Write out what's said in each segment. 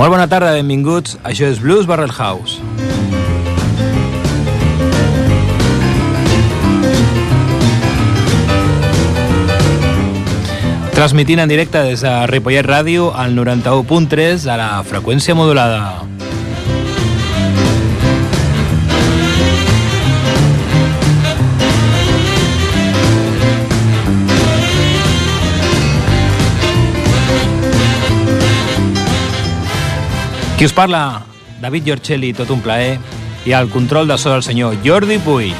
Molt bona tarda, benvinguts. Això és Blues Barrel House. Transmitint en directe des de Ripollet Ràdio al 91.3 a la freqüència modulada. Qui us parla? David Giorcelli, tot un plaer, i al control de so del senyor Jordi Puy.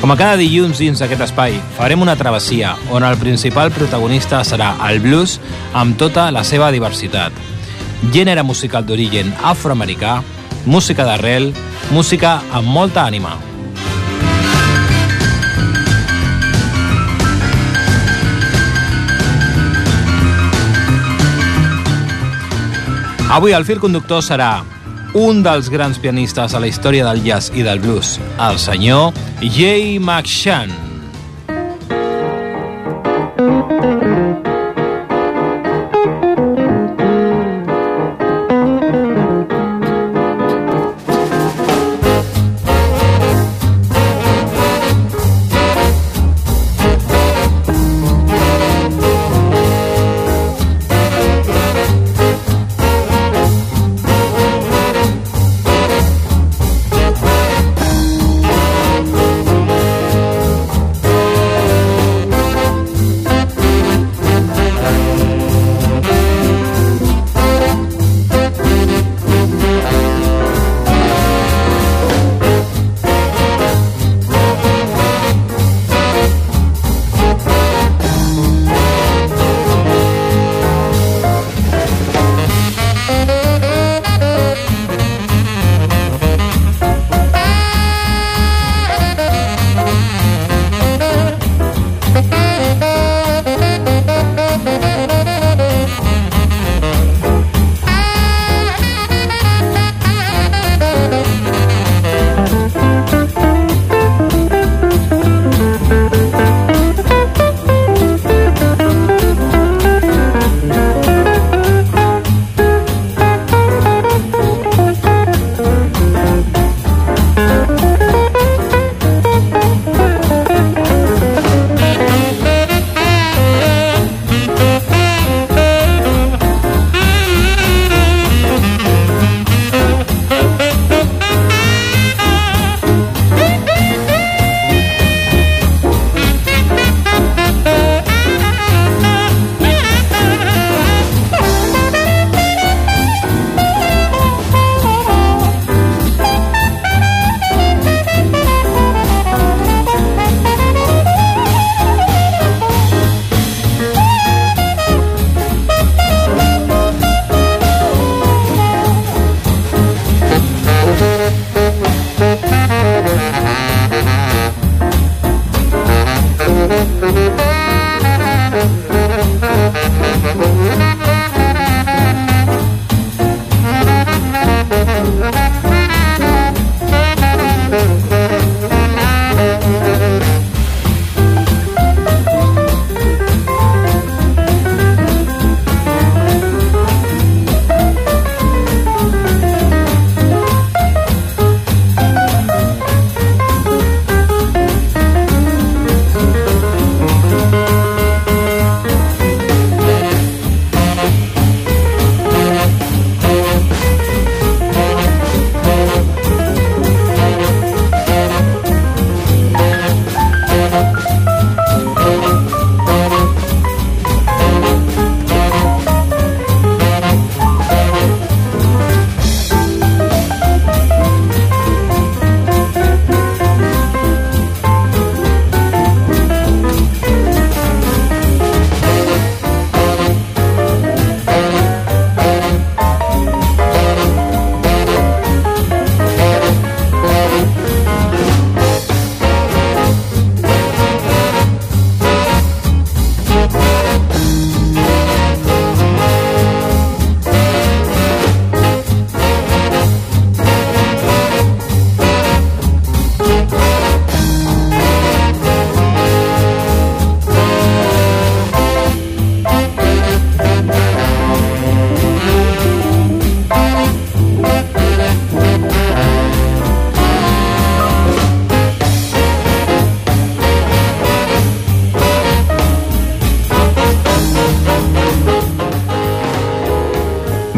Com a cada dilluns dins d'aquest espai, farem una travessia on el principal protagonista serà el blues amb tota la seva diversitat. Gènere musical d'origen afroamericà, música d'arrel, música amb molta ànima. Avui el fil conductor serà un dels grans pianistes a la història del jazz i del blues, el senyor Jay McShann.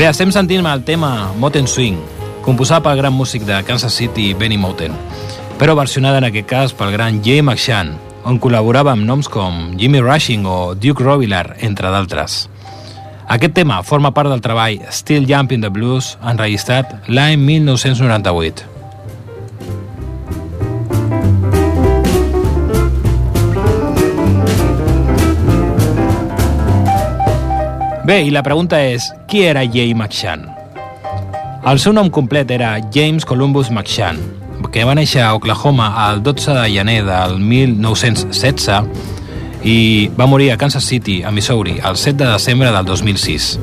Bé, estem sentint el tema Moten Swing, composat pel gran músic de Kansas City, Benny Moten, però versionada en aquest cas pel gran Jay McShann, on col·laborava amb noms com Jimmy Rushing o Duke Robillard, entre d'altres. Aquest tema forma part del treball Still Jumping the Blues, enregistrat l'any 1998. Bé, i la pregunta és, qui era Jay McShann? El seu nom complet era James Columbus McShann, que va néixer a Oklahoma el 12 de gener del 1916 i va morir a Kansas City, a Missouri, el 7 de desembre del 2006.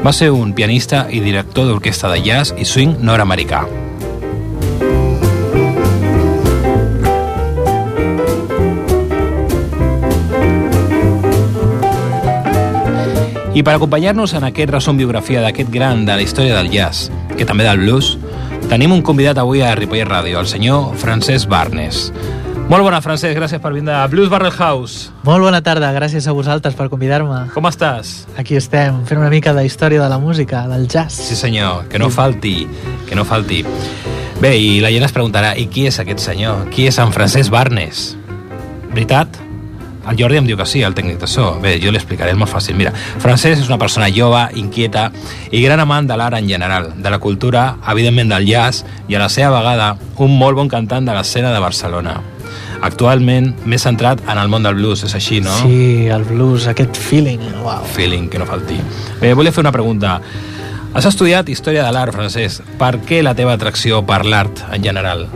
Va ser un pianista i director d'orquestra de jazz i swing nord-americà. I per acompanyar-nos en aquest resum biografia d'aquest gran de la història del jazz, que també del blues, tenim un convidat avui a Ripollet Ràdio, el senyor Francesc Barnes. Molt bona, Francesc, gràcies per vindre a Blues Barrel House. Molt bona tarda, gràcies a vosaltres per convidar-me. Com estàs? Aquí estem, fent una mica de història de la música, del jazz. Sí, senyor, que no falti, que no falti. Bé, i la gent es preguntarà, i qui és aquest senyor? Qui és en Francesc Barnes? Veritat? El Jordi em diu que sí, el tècnic de so. Bé, jo l'explicaré, és molt fàcil. Mira, Francesc és una persona jove, inquieta i gran amant de l'art en general, de la cultura, evidentment del jazz, i a la seva vegada un molt bon cantant de l'escena de Barcelona. Actualment, més centrat en el món del blues, és així, no? Sí, el blues, aquest feeling, wow. Feeling, que no falti. Bé, volia fer una pregunta. Has estudiat Història de l'Art, Francesc. Per què la teva atracció per l'art en general?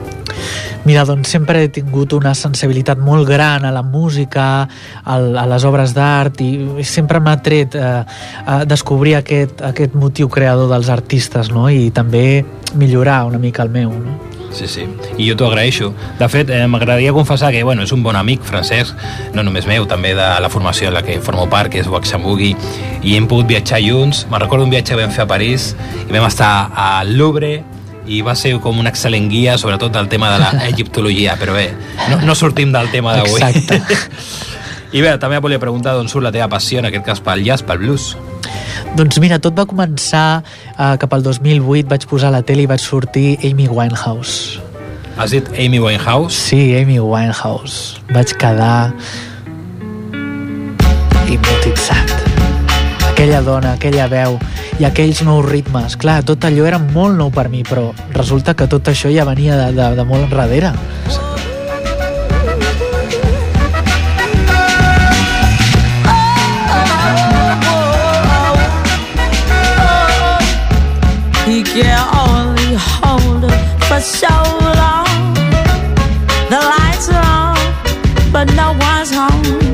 Mira, doncs sempre he tingut una sensibilitat molt gran a la música, a, les obres d'art i sempre m'ha tret eh, a descobrir aquest, aquest motiu creador dels artistes no? i també millorar una mica el meu. No? Sí, sí, i jo t'ho agraeixo. De fet, eh, m'agradaria confessar que bueno, és un bon amic, Francesc, no només meu, també de la formació en la que formo part, que és Waxambugi, i hem pogut viatjar junts. Me'n recordo un viatge que vam fer a París i vam estar al Louvre, i va ser com un excel·lent guia, sobretot del tema de l'egiptologia, però bé, no, no sortim del tema d'avui. Exacte. I bé, també volia preguntar d'on surt la teva passió, en aquest cas pel jazz, pel blues. Doncs mira, tot va començar eh, cap al 2008, vaig posar la tele i vaig sortir Amy Winehouse. Has dit Amy Winehouse? Sí, Amy Winehouse. Vaig quedar hipnotitzat. Aquella dona, aquella veu i aquells nous ritmes. Clar, tot allò era molt nou per mi, però resulta que tot això ja venia de, de, de molt enrere. Can only hold for so long. The lights are on, but no one's home.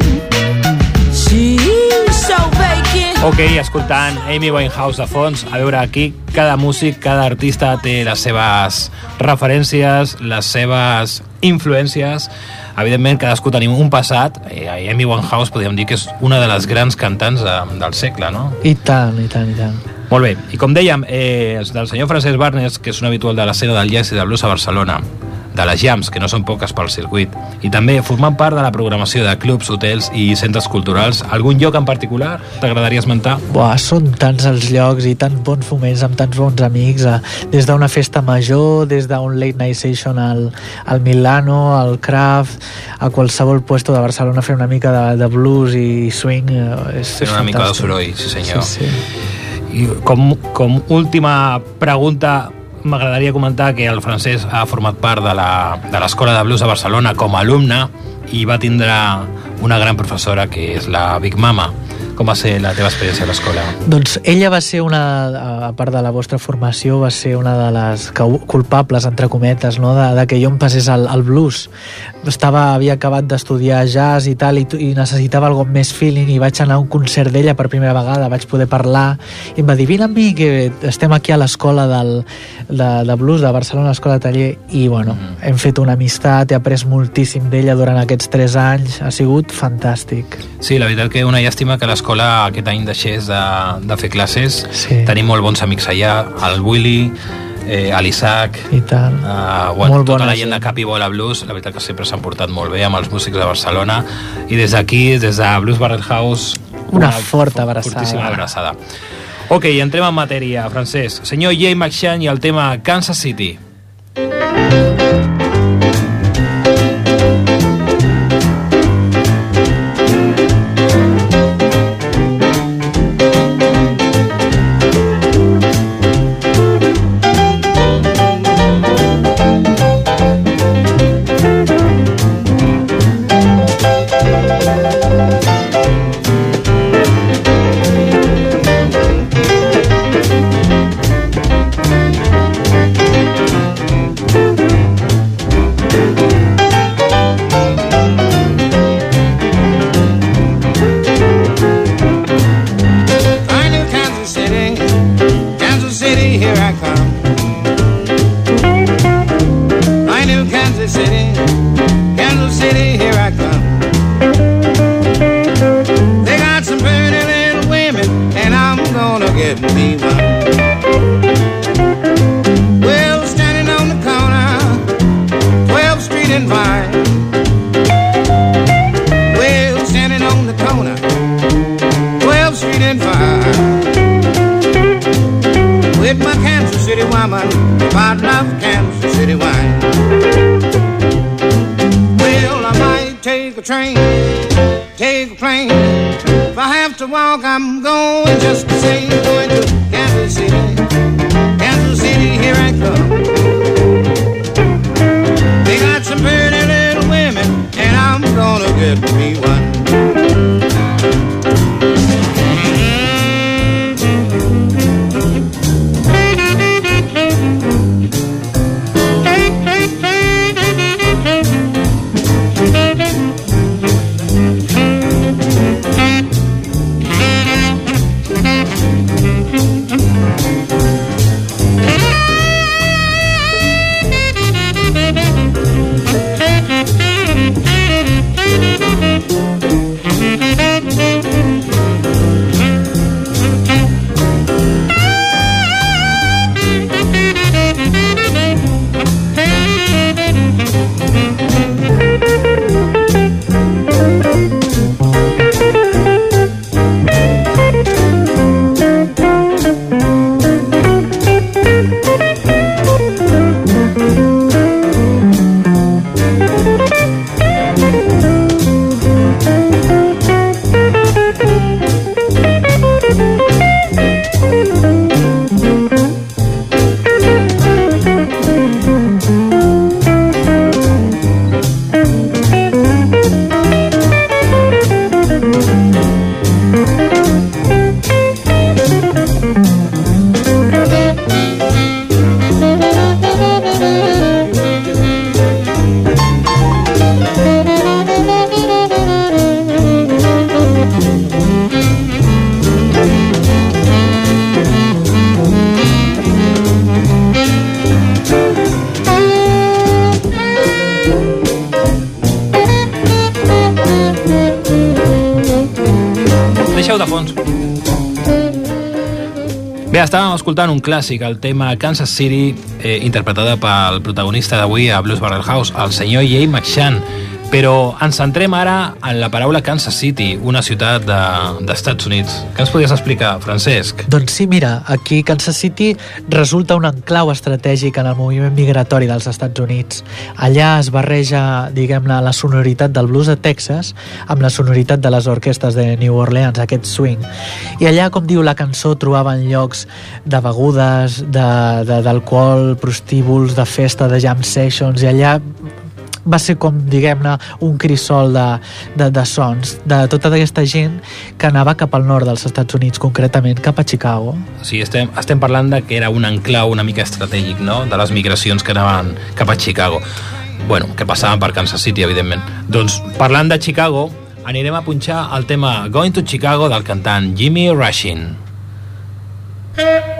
Ok, escoltant Amy Winehouse de fons, a veure, aquí cada músic, cada artista té les seves referències, les seves influències. Evidentment, cadascú tenim un passat. Eh, Amy Winehouse podríem dir que és una de les grans cantants de, del segle, no? I tant, i tant, i tant. Molt bé, i com dèiem, eh, del senyor Francesc Barnes, que és un habitual de l'escena del jazz i del blues a Barcelona, de les jams, que no són poques pel circuit, i també formant part de la programació de clubs, hotels i centres culturals. Algun lloc en particular t'agradaria esmentar? Buah, són tants els llocs i tants bons foments amb tants bons amics, eh, des d'una festa major, des d'un late night session al, al Milano, al Craft, a qualsevol puesto de Barcelona fer una mica de, de blues i swing. eh, És, és una mica de fantàstic. soroll, sí senyor. Sí, sí. I com, com última pregunta, m'agradaria comentar que el francès ha format part de la- de l'Escola de, de Blues a Barcelona com a alumne i va tindre una gran professora que és la Big Mama. Com va ser la teva experiència a l'escola? Doncs ella va ser una, a part de la vostra formació, va ser una de les culpables, entre cometes, no? de, de que jo em passés al, al blues. Estava, havia acabat d'estudiar jazz i tal, i, i necessitava algo més feeling, i vaig anar a un concert d'ella per primera vegada, vaig poder parlar, i em va dir, vine amb mi, que estem aquí a l'escola del, de, de blues de Barcelona, l'escola de taller, i bueno, Mhm. hem fet una amistat, he après moltíssim d'ella durant aquests tres anys, ha sigut fantàstic. Sí, la veritat que una llàstima que l'escola aquest any deixés de, de fer classes. Sí. Tenim molt bons amics allà, el Willy, eh, l'Isaac, I tant. Uh, bueno, Molt tota la gent de gent. Cap i Bola Blues, la veritat que sempre s'han portat molt bé amb els músics de Barcelona i des d'aquí, des de Blues Barrel House Una forta abraçada. fortíssima abraçada Ok, entrem en matèria, Francesc. Senyor Jay McShann i el tema Kansas City. I get me one. Well, standing on the corner, 12th Street and Vine. Well, standing on the corner. 12th Street and Vine. With my Kansas City woman, I love Kansas City wine. Well, I might take a train, take a plane. If I have to walk, I'm going just the same. Kansas City, Kansas City, here I come. They got some pretty little women, and I'm gonna get me one. Escoltant un clàssic, el tema Kansas City, eh, interpretada pel protagonista d'avui a Blues Barrel House, el senyor Jay McShann. Però ens centrem ara en la paraula Kansas City, una ciutat de- d'Estats Units. Què ens podries explicar, Francesc? Doncs sí, mira, aquí Kansas City resulta un enclau estratègic en el moviment migratori dels Estats Units. Allà es barreja, diguem-ne, la sonoritat del blues de Texas amb la sonoritat de les orquestes de New Orleans, aquest swing. I allà, com diu la cançó, trobaven llocs de begudes, de- de- d'alcohol, prostíbuls, de festa, de jam sessions, i allà va ser com, diguem-ne, un crisol de, de, de sons de tota aquesta gent que anava cap al nord dels Estats Units, concretament cap a Chicago. Sigui, estem, estem parlant de que era un enclau una mica estratègic, no?, de les migracions que anaven cap a Chicago. Bueno, que passaven per Kansas City, evidentment. Doncs, parlant de Chicago, anirem a punxar el tema Going to Chicago del cantant Jimmy Rushing. Thank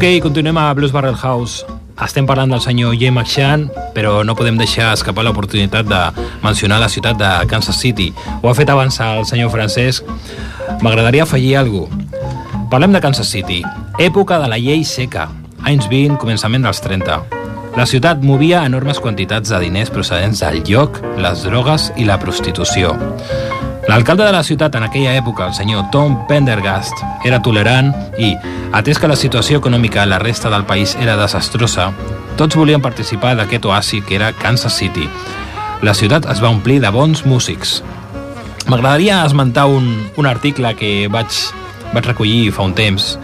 Ok, continuem a Blues Barrel House. Estem parlant del senyor Jay McShann, però no podem deixar escapar l'oportunitat de mencionar la ciutat de Kansas City. Ho ha fet abans el senyor Francesc. M'agradaria afegir alguna cosa. Parlem de Kansas City. Època de la llei seca. Anys 20, començament dels 30. La ciutat movia enormes quantitats de diners procedents del lloc, les drogues i la prostitució. L'alcalde de la ciutat en aquella època, el senyor Tom Pendergast, era tolerant i, atès que la situació econòmica a la resta del país era desastrosa, tots volien participar d'aquest oasi que era Kansas City. La ciutat es va omplir de bons músics. M'agradaria esmentar un, un article que vaig, vaig recollir fa un temps,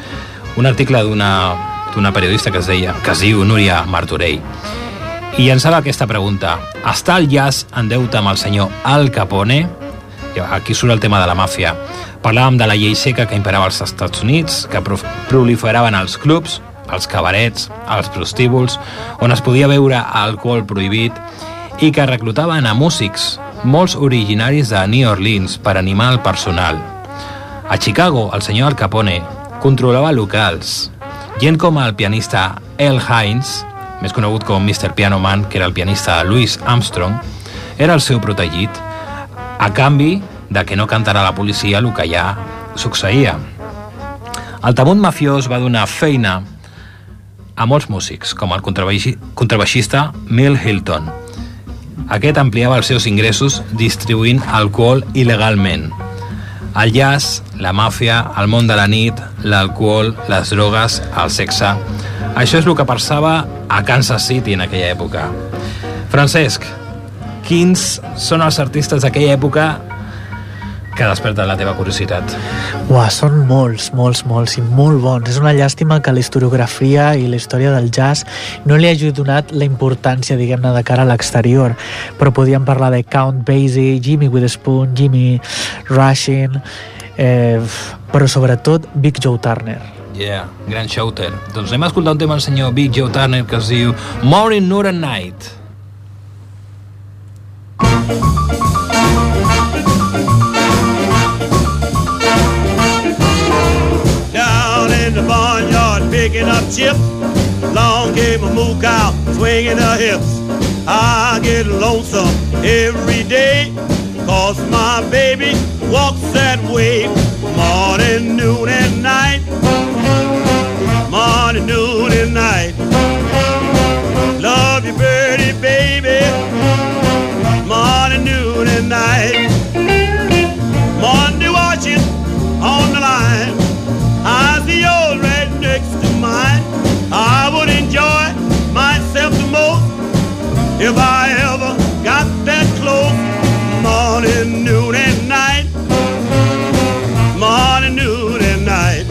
un article d'una periodista que es deia, que es diu Núria Martorell, i llançava aquesta pregunta. Està el jazz en deute amb el senyor Al Capone? Aquí surt el tema de la màfia. Parlàvem de la llei seca que imperava als Estats Units, que proliferaven els clubs, els cabarets, els prostíbuls, on es podia veure alcohol prohibit i que reclutaven a músics, molts originaris de New Orleans, per animar el personal. A Chicago, el senyor Al Capone controlava locals. Gent com el pianista El Hines, més conegut com Mr. Piano Man, que era el pianista Louis Armstrong, era el seu protegit a canvi de que no cantarà la policia el que ja succeïa. El Tamunt mafiós va donar feina a molts músics, com el contrabaixista Mill Hilton. Aquest ampliava els seus ingressos distribuint alcohol il·legalment. El jazz, la màfia, el món de la nit, l'alcohol, les drogues, el sexe... Això és el que passava a Kansas City en aquella època. Francesc, quins són els artistes d'aquella època que desperten la teva curiositat? Uah, són molts, molts, molts i molt bons. És una llàstima que la historiografia i la història del jazz no li hagi donat la importància, diguem-ne, de cara a l'exterior. Però podíem parlar de Count Basie, Jimmy Witherspoon, Jimmy Rushing, eh, però sobretot Big Joe Turner. Yeah, gran shouter. Doncs anem a escoltar un tema del senyor Big Joe Turner que es diu Morning, Noon and Night. Down in the barnyard picking up chips. Long came a moo cow swinging her hips. I get lonesome every day. Cause my baby walks that way. Morning, noon, and night. Morning, noon, and night. Love you, birdie, baby. Morning, noon, and night. Monday watching on the line. I see yours right next to mine. I would enjoy myself the most if I ever got that close. Morning, noon, and night. Morning, noon, and night.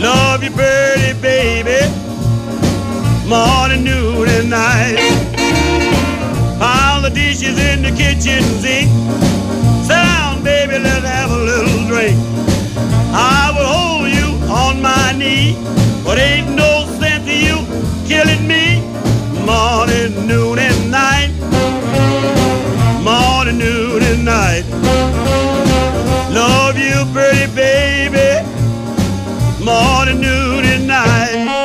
Love you, birdie, baby. Morning, noon, and night. Dishes in the kitchen sink. Sit down, baby, let's have a little drink. I will hold you on my knee, but ain't no sense in you killing me. Morning, noon, and night. Morning, noon, and night. Love you, pretty baby. Morning, noon, and night.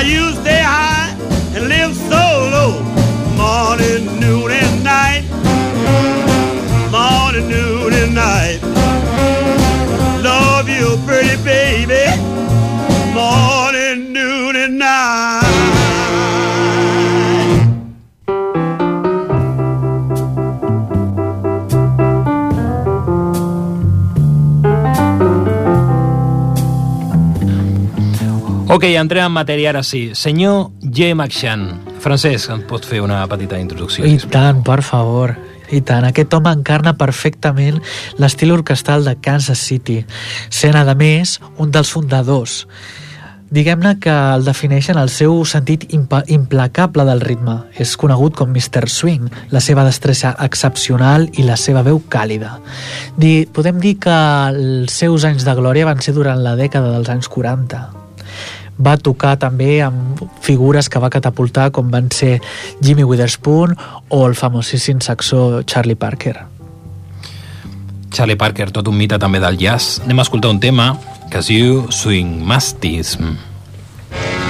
I use it. Ok, entrem en matèria ara sí. Senyor J. McShann. Francesc, ens pots fer una petita introducció? I sisplau? tant, per favor. I tant, aquest home encarna perfectament l'estil orquestral de Kansas City, sent, a més, un dels fundadors. Diguem-ne que el defineixen el seu sentit implacable del ritme. És conegut com Mr. Swing, la seva destressa excepcional i la seva veu càlida. Di, podem dir que els seus anys de glòria van ser durant la dècada dels anys 40 va tocar també amb figures que va catapultar com van ser Jimmy Witherspoon o el famosíssim saxó Charlie Parker. Charlie Parker, tot un mite també del jazz. Anem a escoltar un tema que es diu Swing Mastism. Bé, acabem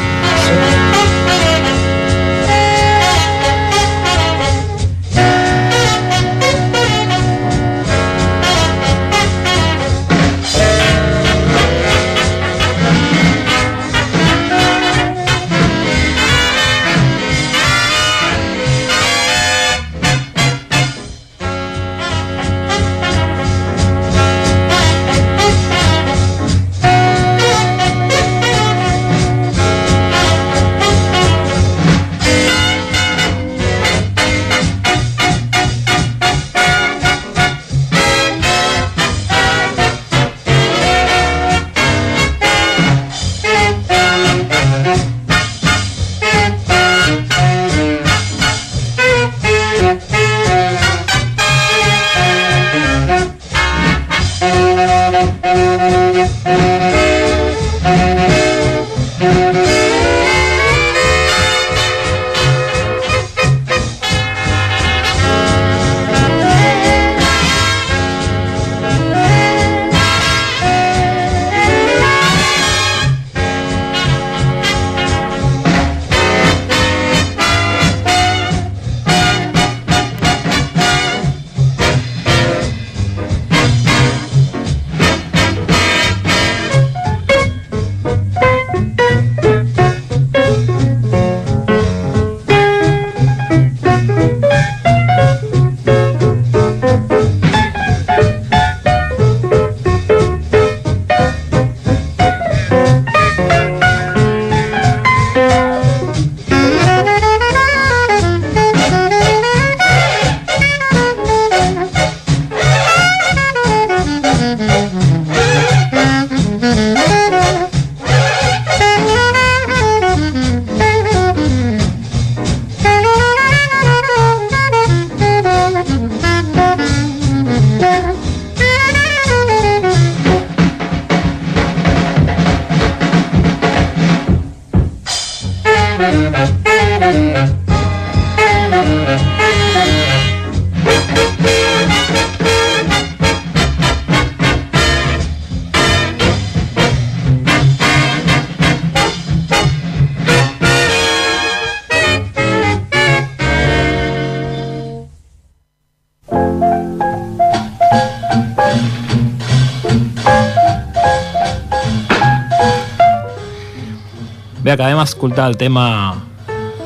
d'escoltar el tema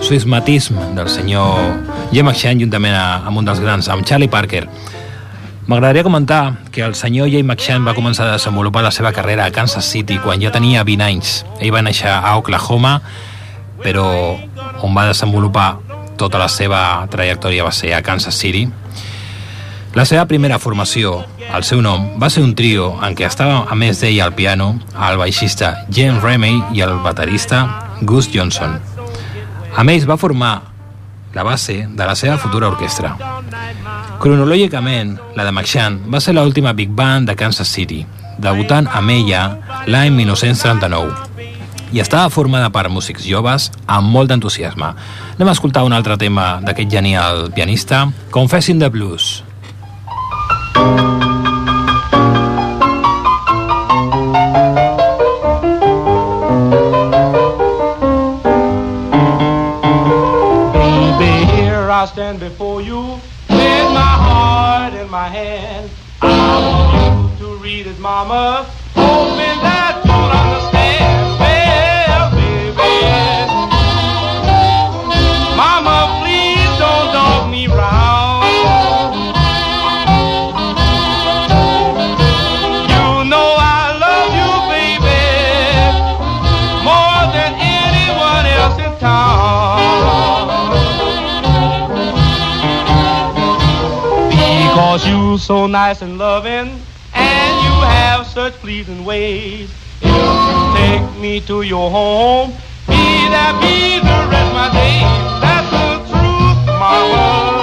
Swissmatism del senyor Jim McShane juntament amb un dels grans, amb Charlie Parker. M'agradaria comentar que el senyor Jay McShane va començar a desenvolupar la seva carrera a Kansas City quan ja tenia 20 anys. Ell va néixer a Oklahoma, però on va desenvolupar tota la seva trajectòria va ser a Kansas City. La seva primera formació, el seu nom, va ser un trio en què estava, a més d'ell, al piano, el baixista James Remey i el baterista Gus Johnson. Amb ells va formar la base de la seva futura orquestra. Cronològicament, la de McShann va ser l'última big band de Kansas City, debutant amb ella l'any 1939 i estava formada per músics joves amb molt d'entusiasme. Anem a escoltar un altre tema d'aquest genial pianista, Confessing the Blues. Stand before you with my heart in my hand. I want you to read it, mama, so nice and loving, and you have such pleasing ways. If you take me to your home, be there, be the rest of my days. That's the truth, mama. I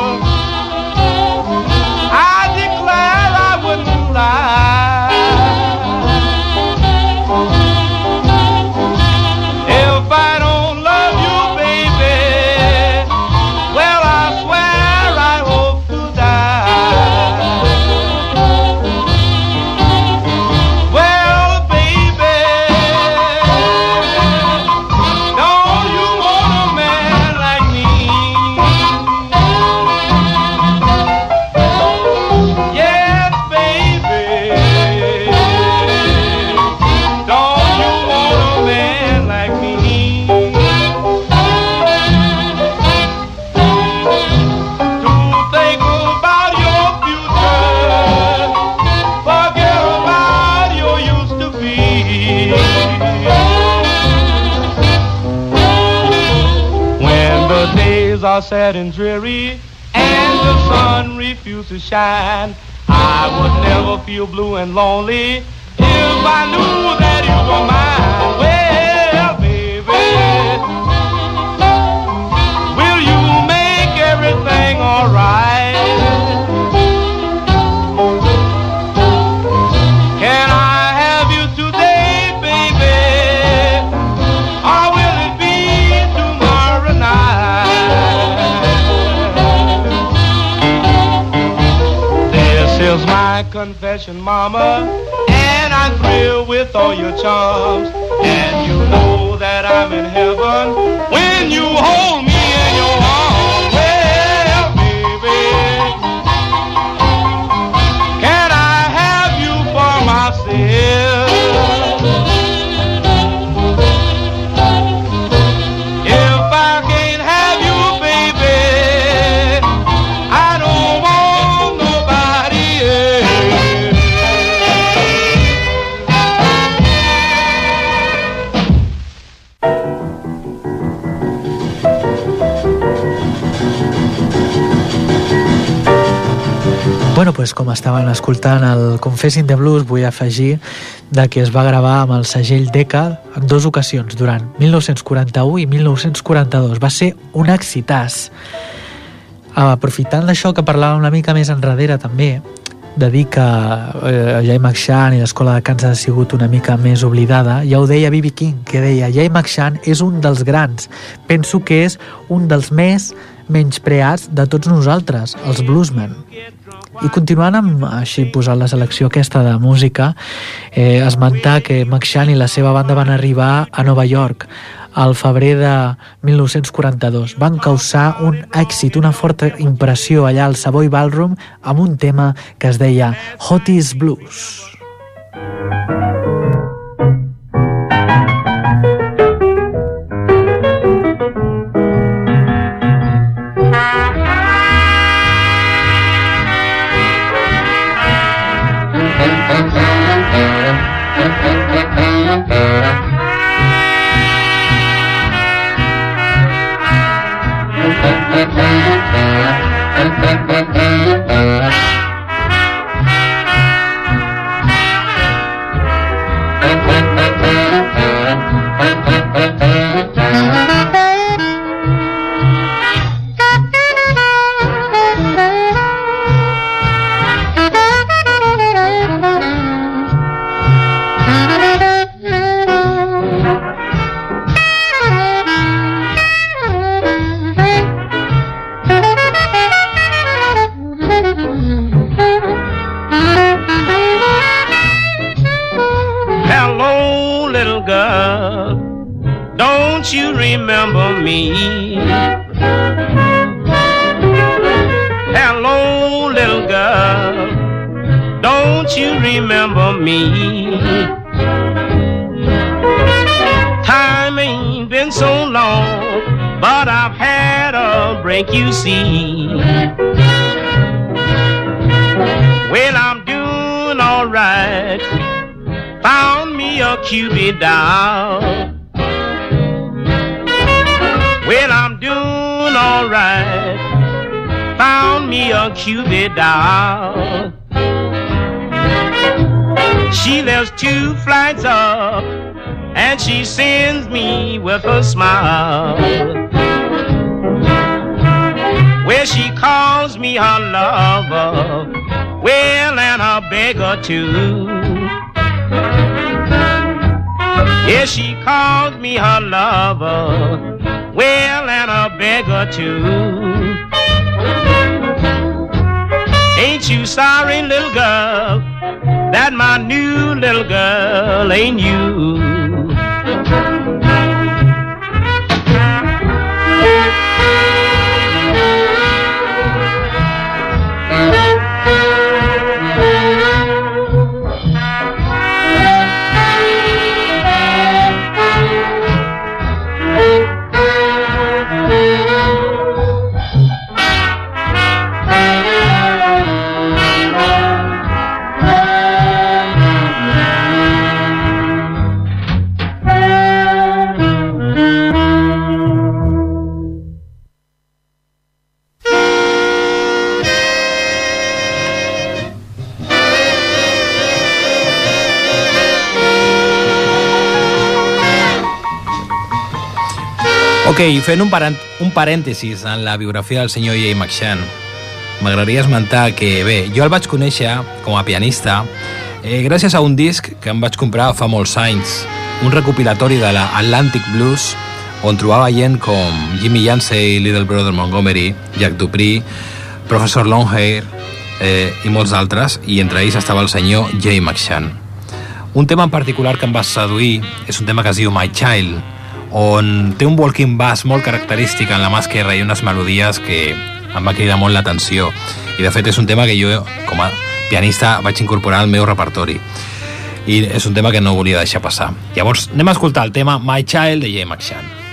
sad and dreary and the sun refused to shine, I would never feel blue and lonely if I knew that you were mine. Well, my confession, mama, and I'm thrilled with all your charms. And you know that I'm in heaven when you hold me pues com estaven escoltant el Confessing the Blues, vull afegir de que es va gravar amb el segell Decca en dues ocasions, durant 1941 i 1942. Va ser un exitàs. Aprofitant d'això que parlàvem una mica més enrere també, de dir que eh, Jay McShann i l'escola de Kansas ha sigut una mica més oblidada, ja ho deia B.B. King, que deia Jay McShann és un dels grans. Penso que és un dels més menyspreats de tots nosaltres, els bluesmen. I continuant amb així posant la selecció aquesta de música, eh, esmentar que McShann i la seva banda van arribar a Nova York al febrer de 1942. Van causar un èxit, una forta impressió allà al Savoy Ballroom amb un tema que es deia Hotties Blues. Hello, Don't you remember me? Hello, little girl. Don't you remember me? Time ain't been so long, but I've had a break, you see. Well, I'm doing alright. Found me a Cupid doll. Well, I'm doing alright. Found me a Cupid doll. She lives two flights up, and she sends me with a smile. Where she calls me her lover, well, and a beggar too. Yeah, she calls me her lover, well, and a beggar too. Ain't you sorry, little girl, that my new little girl ain't you? Ok, fent un, parent, un parèntesis en la biografia del senyor Jay McShann, m'agradaria esmentar que, bé, jo el vaig conèixer com a pianista eh, gràcies a un disc que em vaig comprar fa molts anys, un recopilatori de la Atlantic Blues, on trobava gent com Jimmy Yancey, Little Brother Montgomery, Jack Dupree, Professor Longhair eh, i molts altres, i entre ells estava el senyor Jay McShann. Un tema en particular que em va seduir és un tema que es diu My Child, on té un walking bass molt característic en la mà esquerra i unes melodies que em va cridar molt l'atenció. I de fet és un tema que jo, com a pianista, vaig incorporar al meu repertori. I és un tema que no volia deixar passar. Llavors, anem a escoltar el tema My Child de Jay McShann.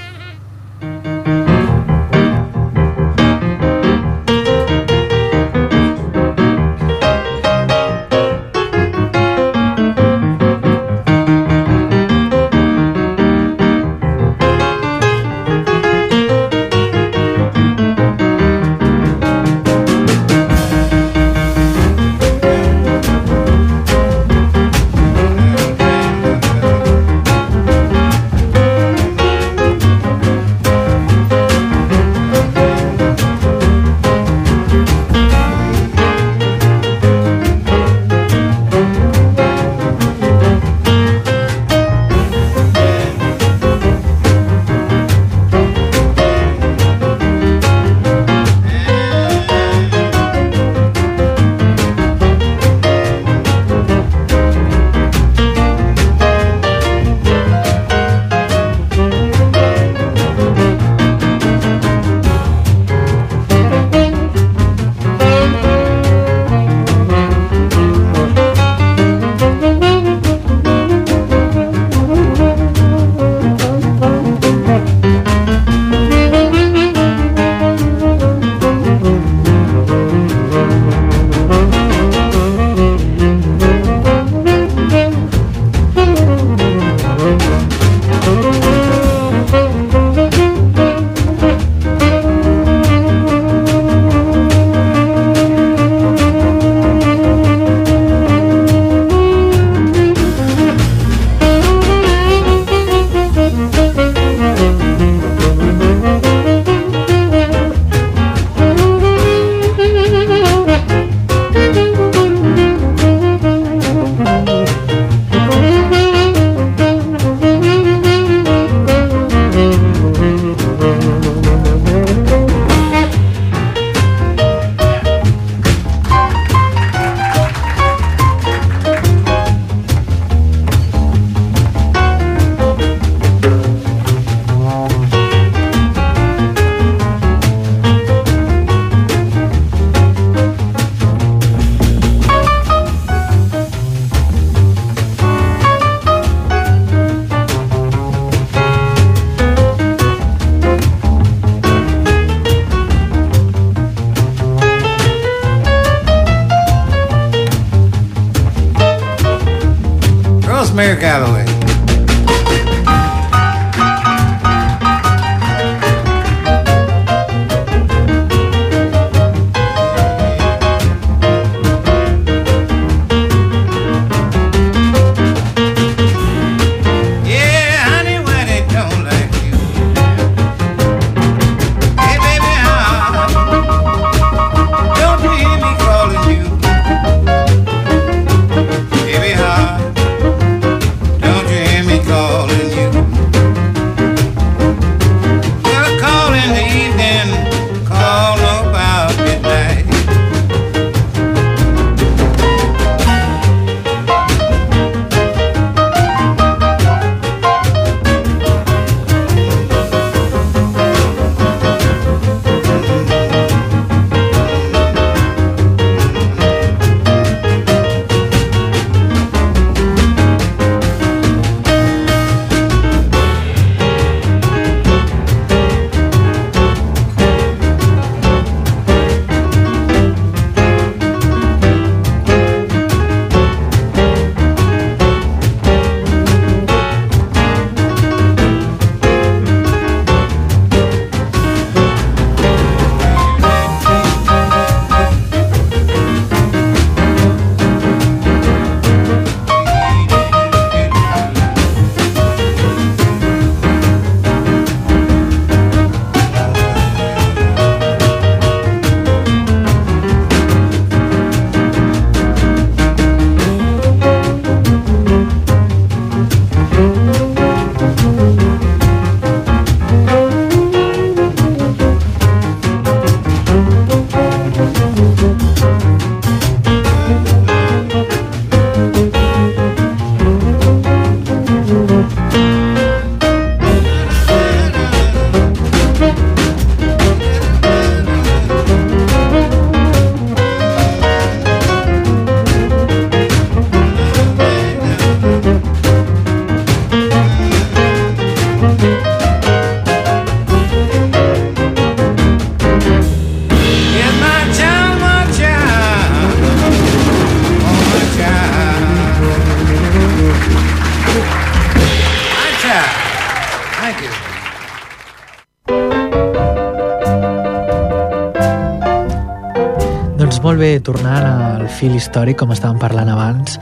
Tornant al fil històric, com estàvem parlant abans,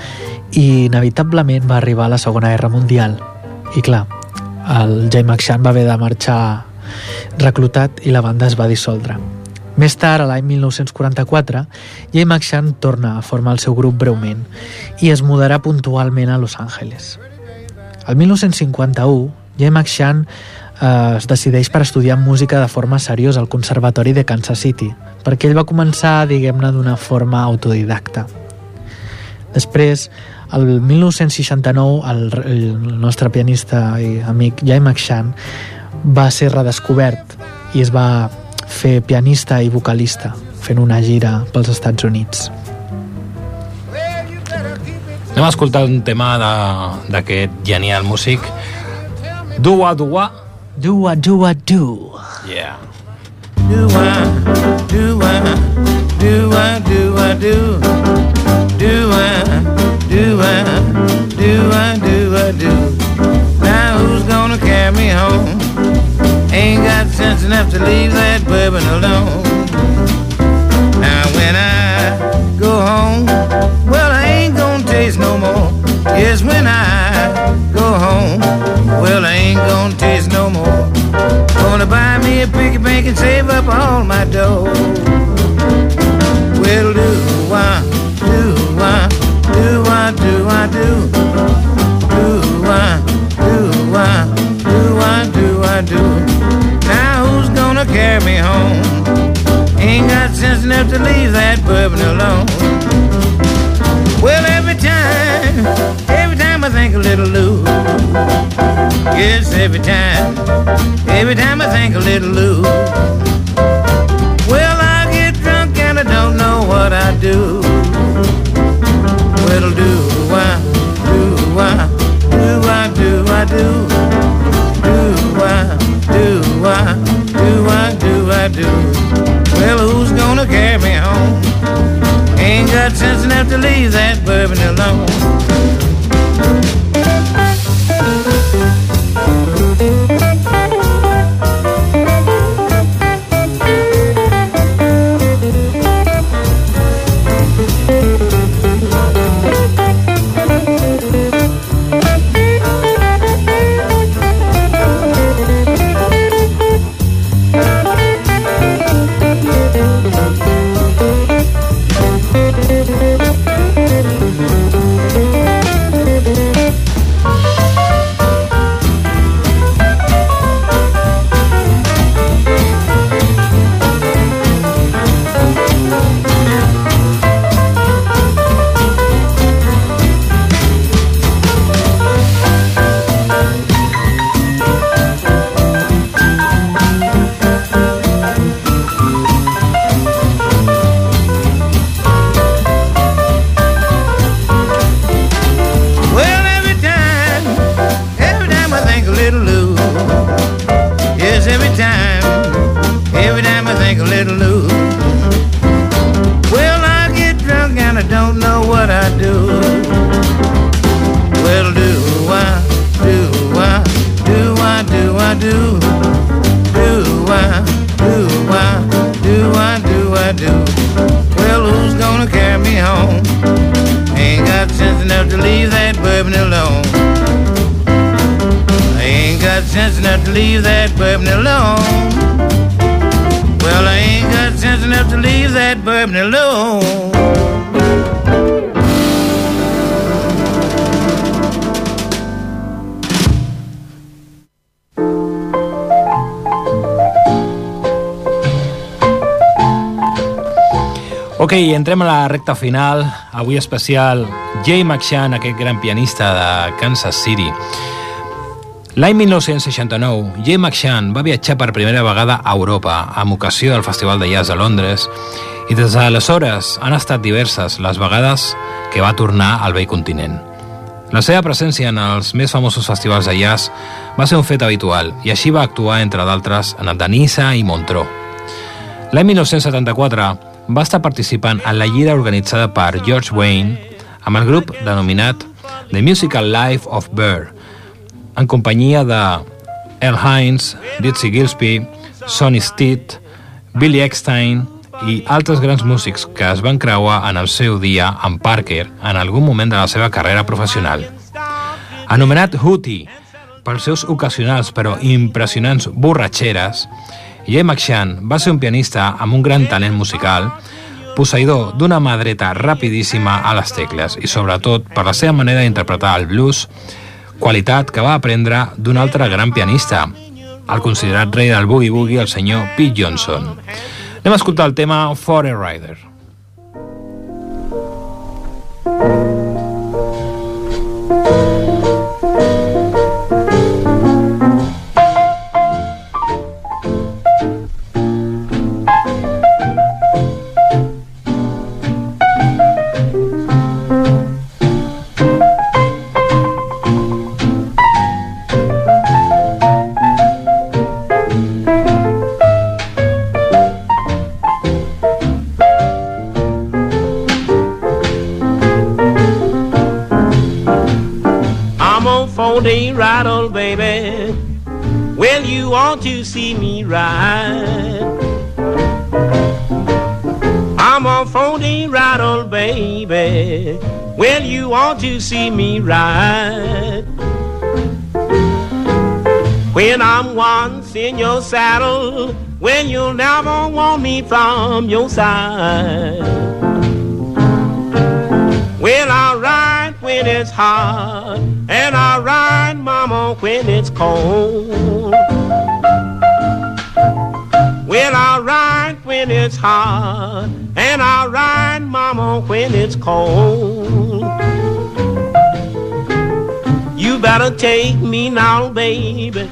i inevitablement va arribar la Segona Guerra Mundial. I clar, el Jay McShann va haver de marxar reclutat i la banda es va dissoldre. Més tard, a l'any 1944, Jay McShann torna a formar el seu grup breument i es mudarà puntualment a Los Angeles. El 1951, Jay McShann eh, es decideix per estudiar música de forma seriosa al Conservatori de Kansas City, perquè ell va començar, diguem-ne, d'una forma autodidacta. Després, el 1969, el, el nostre pianista i amic Jay McShann va ser redescobert i es va fer pianista i vocalista fent una gira pels Estats Units. Anem a escoltar un tema de- d'aquest genial músic. Dua Dua. Do a do a do. Yeah. I, do I, do I, do I, do. Do I, do I, do I, do I, do. Now who's gonna carry me home? Ain't got sense enough to leave that bourbon alone. Now when I go home, well I ain't gonna taste no more. Yes, when I go home, well I ain't gonna taste no more. Gonna buy me a piggy bank and save up all my dough. Well, do I, do I, do I, do I, do. Do I, do I, do I, do I, do. Now who's gonna carry me home? Ain't got sense enough to leave that bourbon alone. Well, every time, I think a little Lou. Yes, every time, every time I think a little Lou. Well, I get drunk and I don't know what I do. Well, do I, do I, do I, do I, do. Do I, do I, do I, do I, do. Well, who's gonna carry me home? Ain't got sense enough to leave that bourbon alone. To leave that bourbon alone. Well, I ain't got sense enough to leave that bourbon alone. Ok, entrem a la recta final. Avui especial Jay McShann, aquest gran pianista de Kansas City. L'any 1969, Jay McShann va viatjar per primera vegada a Europa amb ocasió del Festival de Jazz a Londres i des d'aleshores han estat diverses les vegades que va tornar al vell continent. La seva presència en els més famosos festivals de jazz va ser un fet habitual i així va actuar, entre d'altres, en el de Niça i Montreux. L'any 1974 va estar participant en la gira organitzada per George Wayne amb el grup denominat The Musical Life of Burr, en companyia de Earl Hines, Dizzy Gillespie, Sonny Stitt, Billy Eckstein i altres grans músics que es van creuar en el seu dia amb Parker en algun moment de la seva carrera professional. Anomenat Hootie pels seus ocasionals però impressionants borratxeres, Jay McShann va ser un pianista amb un gran talent musical, posseïdor d'una mà dreta rapidíssima a les tecles i sobretot per la seva manera d'interpretar el blues, qualitat que va aprendre d'un altre gran pianista, el considerat rei del boogie-boogie, el senyor Pete Johnson. Anem a escoltar el tema For a Rider. When I'm once in your saddle, when you'll never want me from your side. Well, I ride when it's hot, and I ride, mama, when it's cold. Well, I ride when it's hot, and I ride, mama, when it's cold. You better take me now, baby.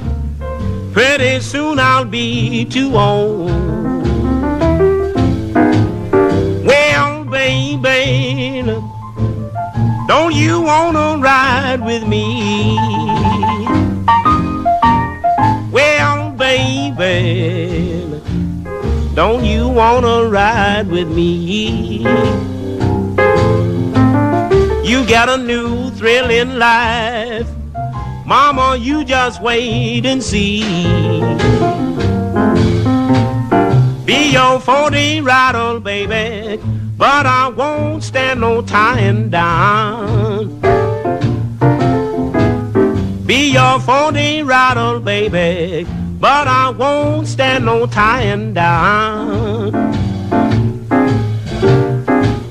Pretty soon I'll be too old. Well, baby, don't you wanna ride with me? Well, baby, don't you wanna ride with me? You got a new thrill in life. Mama, you just wait and see. Be your 40 rattle, baby, but I won't stand no tying down. Be your 40 rattle, baby, but I won't stand no tying down.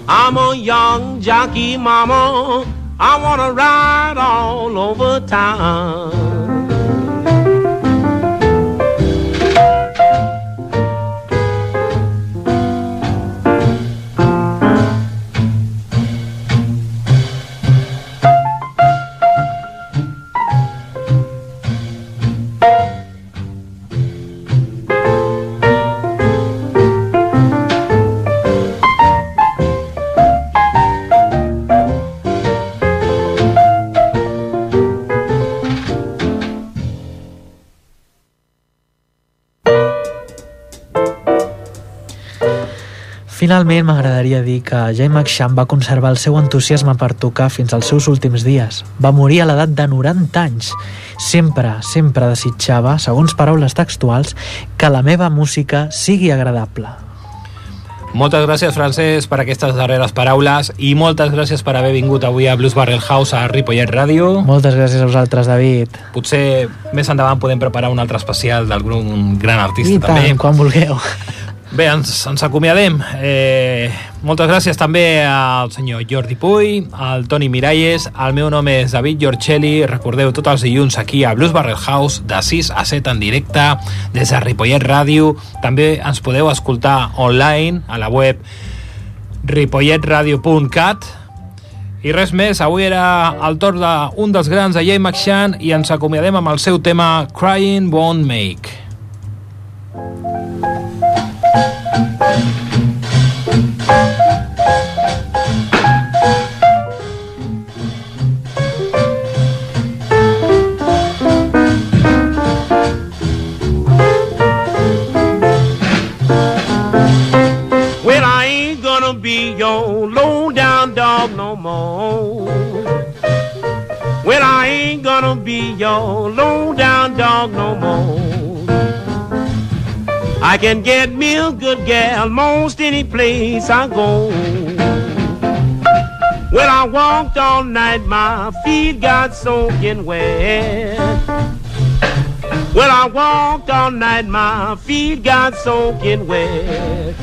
I'm a young jockey, mama. I wanna ride all over town. Finalment, m'agradaria dir que Jay McSham va conservar el seu entusiasme per tocar fins als seus últims dies. Va morir a l'edat de 90 anys. Sempre, sempre desitjava, segons paraules textuals, que la meva música sigui agradable. Moltes gràcies, Francesc, per aquestes darreres paraules i moltes gràcies per haver vingut avui a Blues Barrel House a Ripollet Ràdio. Moltes gràcies a vosaltres, David. Potser més endavant podem preparar un altre especial d'algun gran artista I tant, també. quan vulgueu. Bé, ens, ens acomiadem. Eh, moltes gràcies també al senyor Jordi Puy, al Toni Miralles, el meu nom és David Giorcelli, recordeu tots els dilluns aquí a Blues Barrel House de 6 a 7 en directe des de Ripollet Ràdio. També ens podeu escoltar online a la web ripolletradio.cat i res més, avui era el torn d'un dels grans de Jay McShann i ens acomiadem amb el seu tema Crying Won't Make. Well, I ain't gonna be your low down dog no more. I can get me a good gal most any place I go. When I walked all night, my feet got soaking wet. When I walked all night, my feet got soaking wet.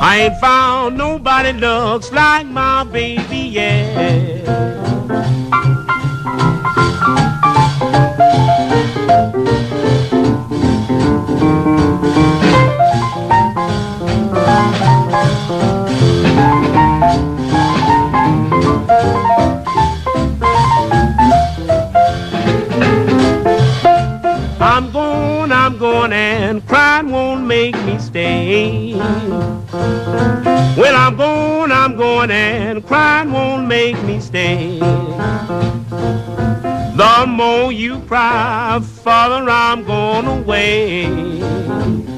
I ain't found nobody looks like my baby yet. Make me stay. When I'm gone, I'm going, and crying won't make me stay. The more you cry, Father, I'm going away.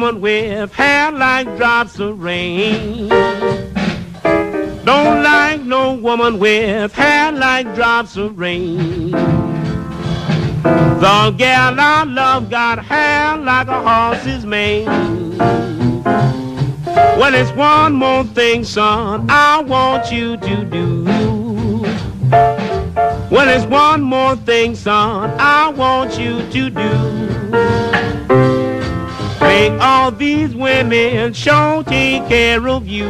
Woman with hair like drops of rain. Don't like no woman with hair like drops of rain. The gal I love got hair like a horse's mane. Well, it's one more thing, son, I want you to do. Well, it's one more thing, son, I want you to do. Make all these women sure take care of you.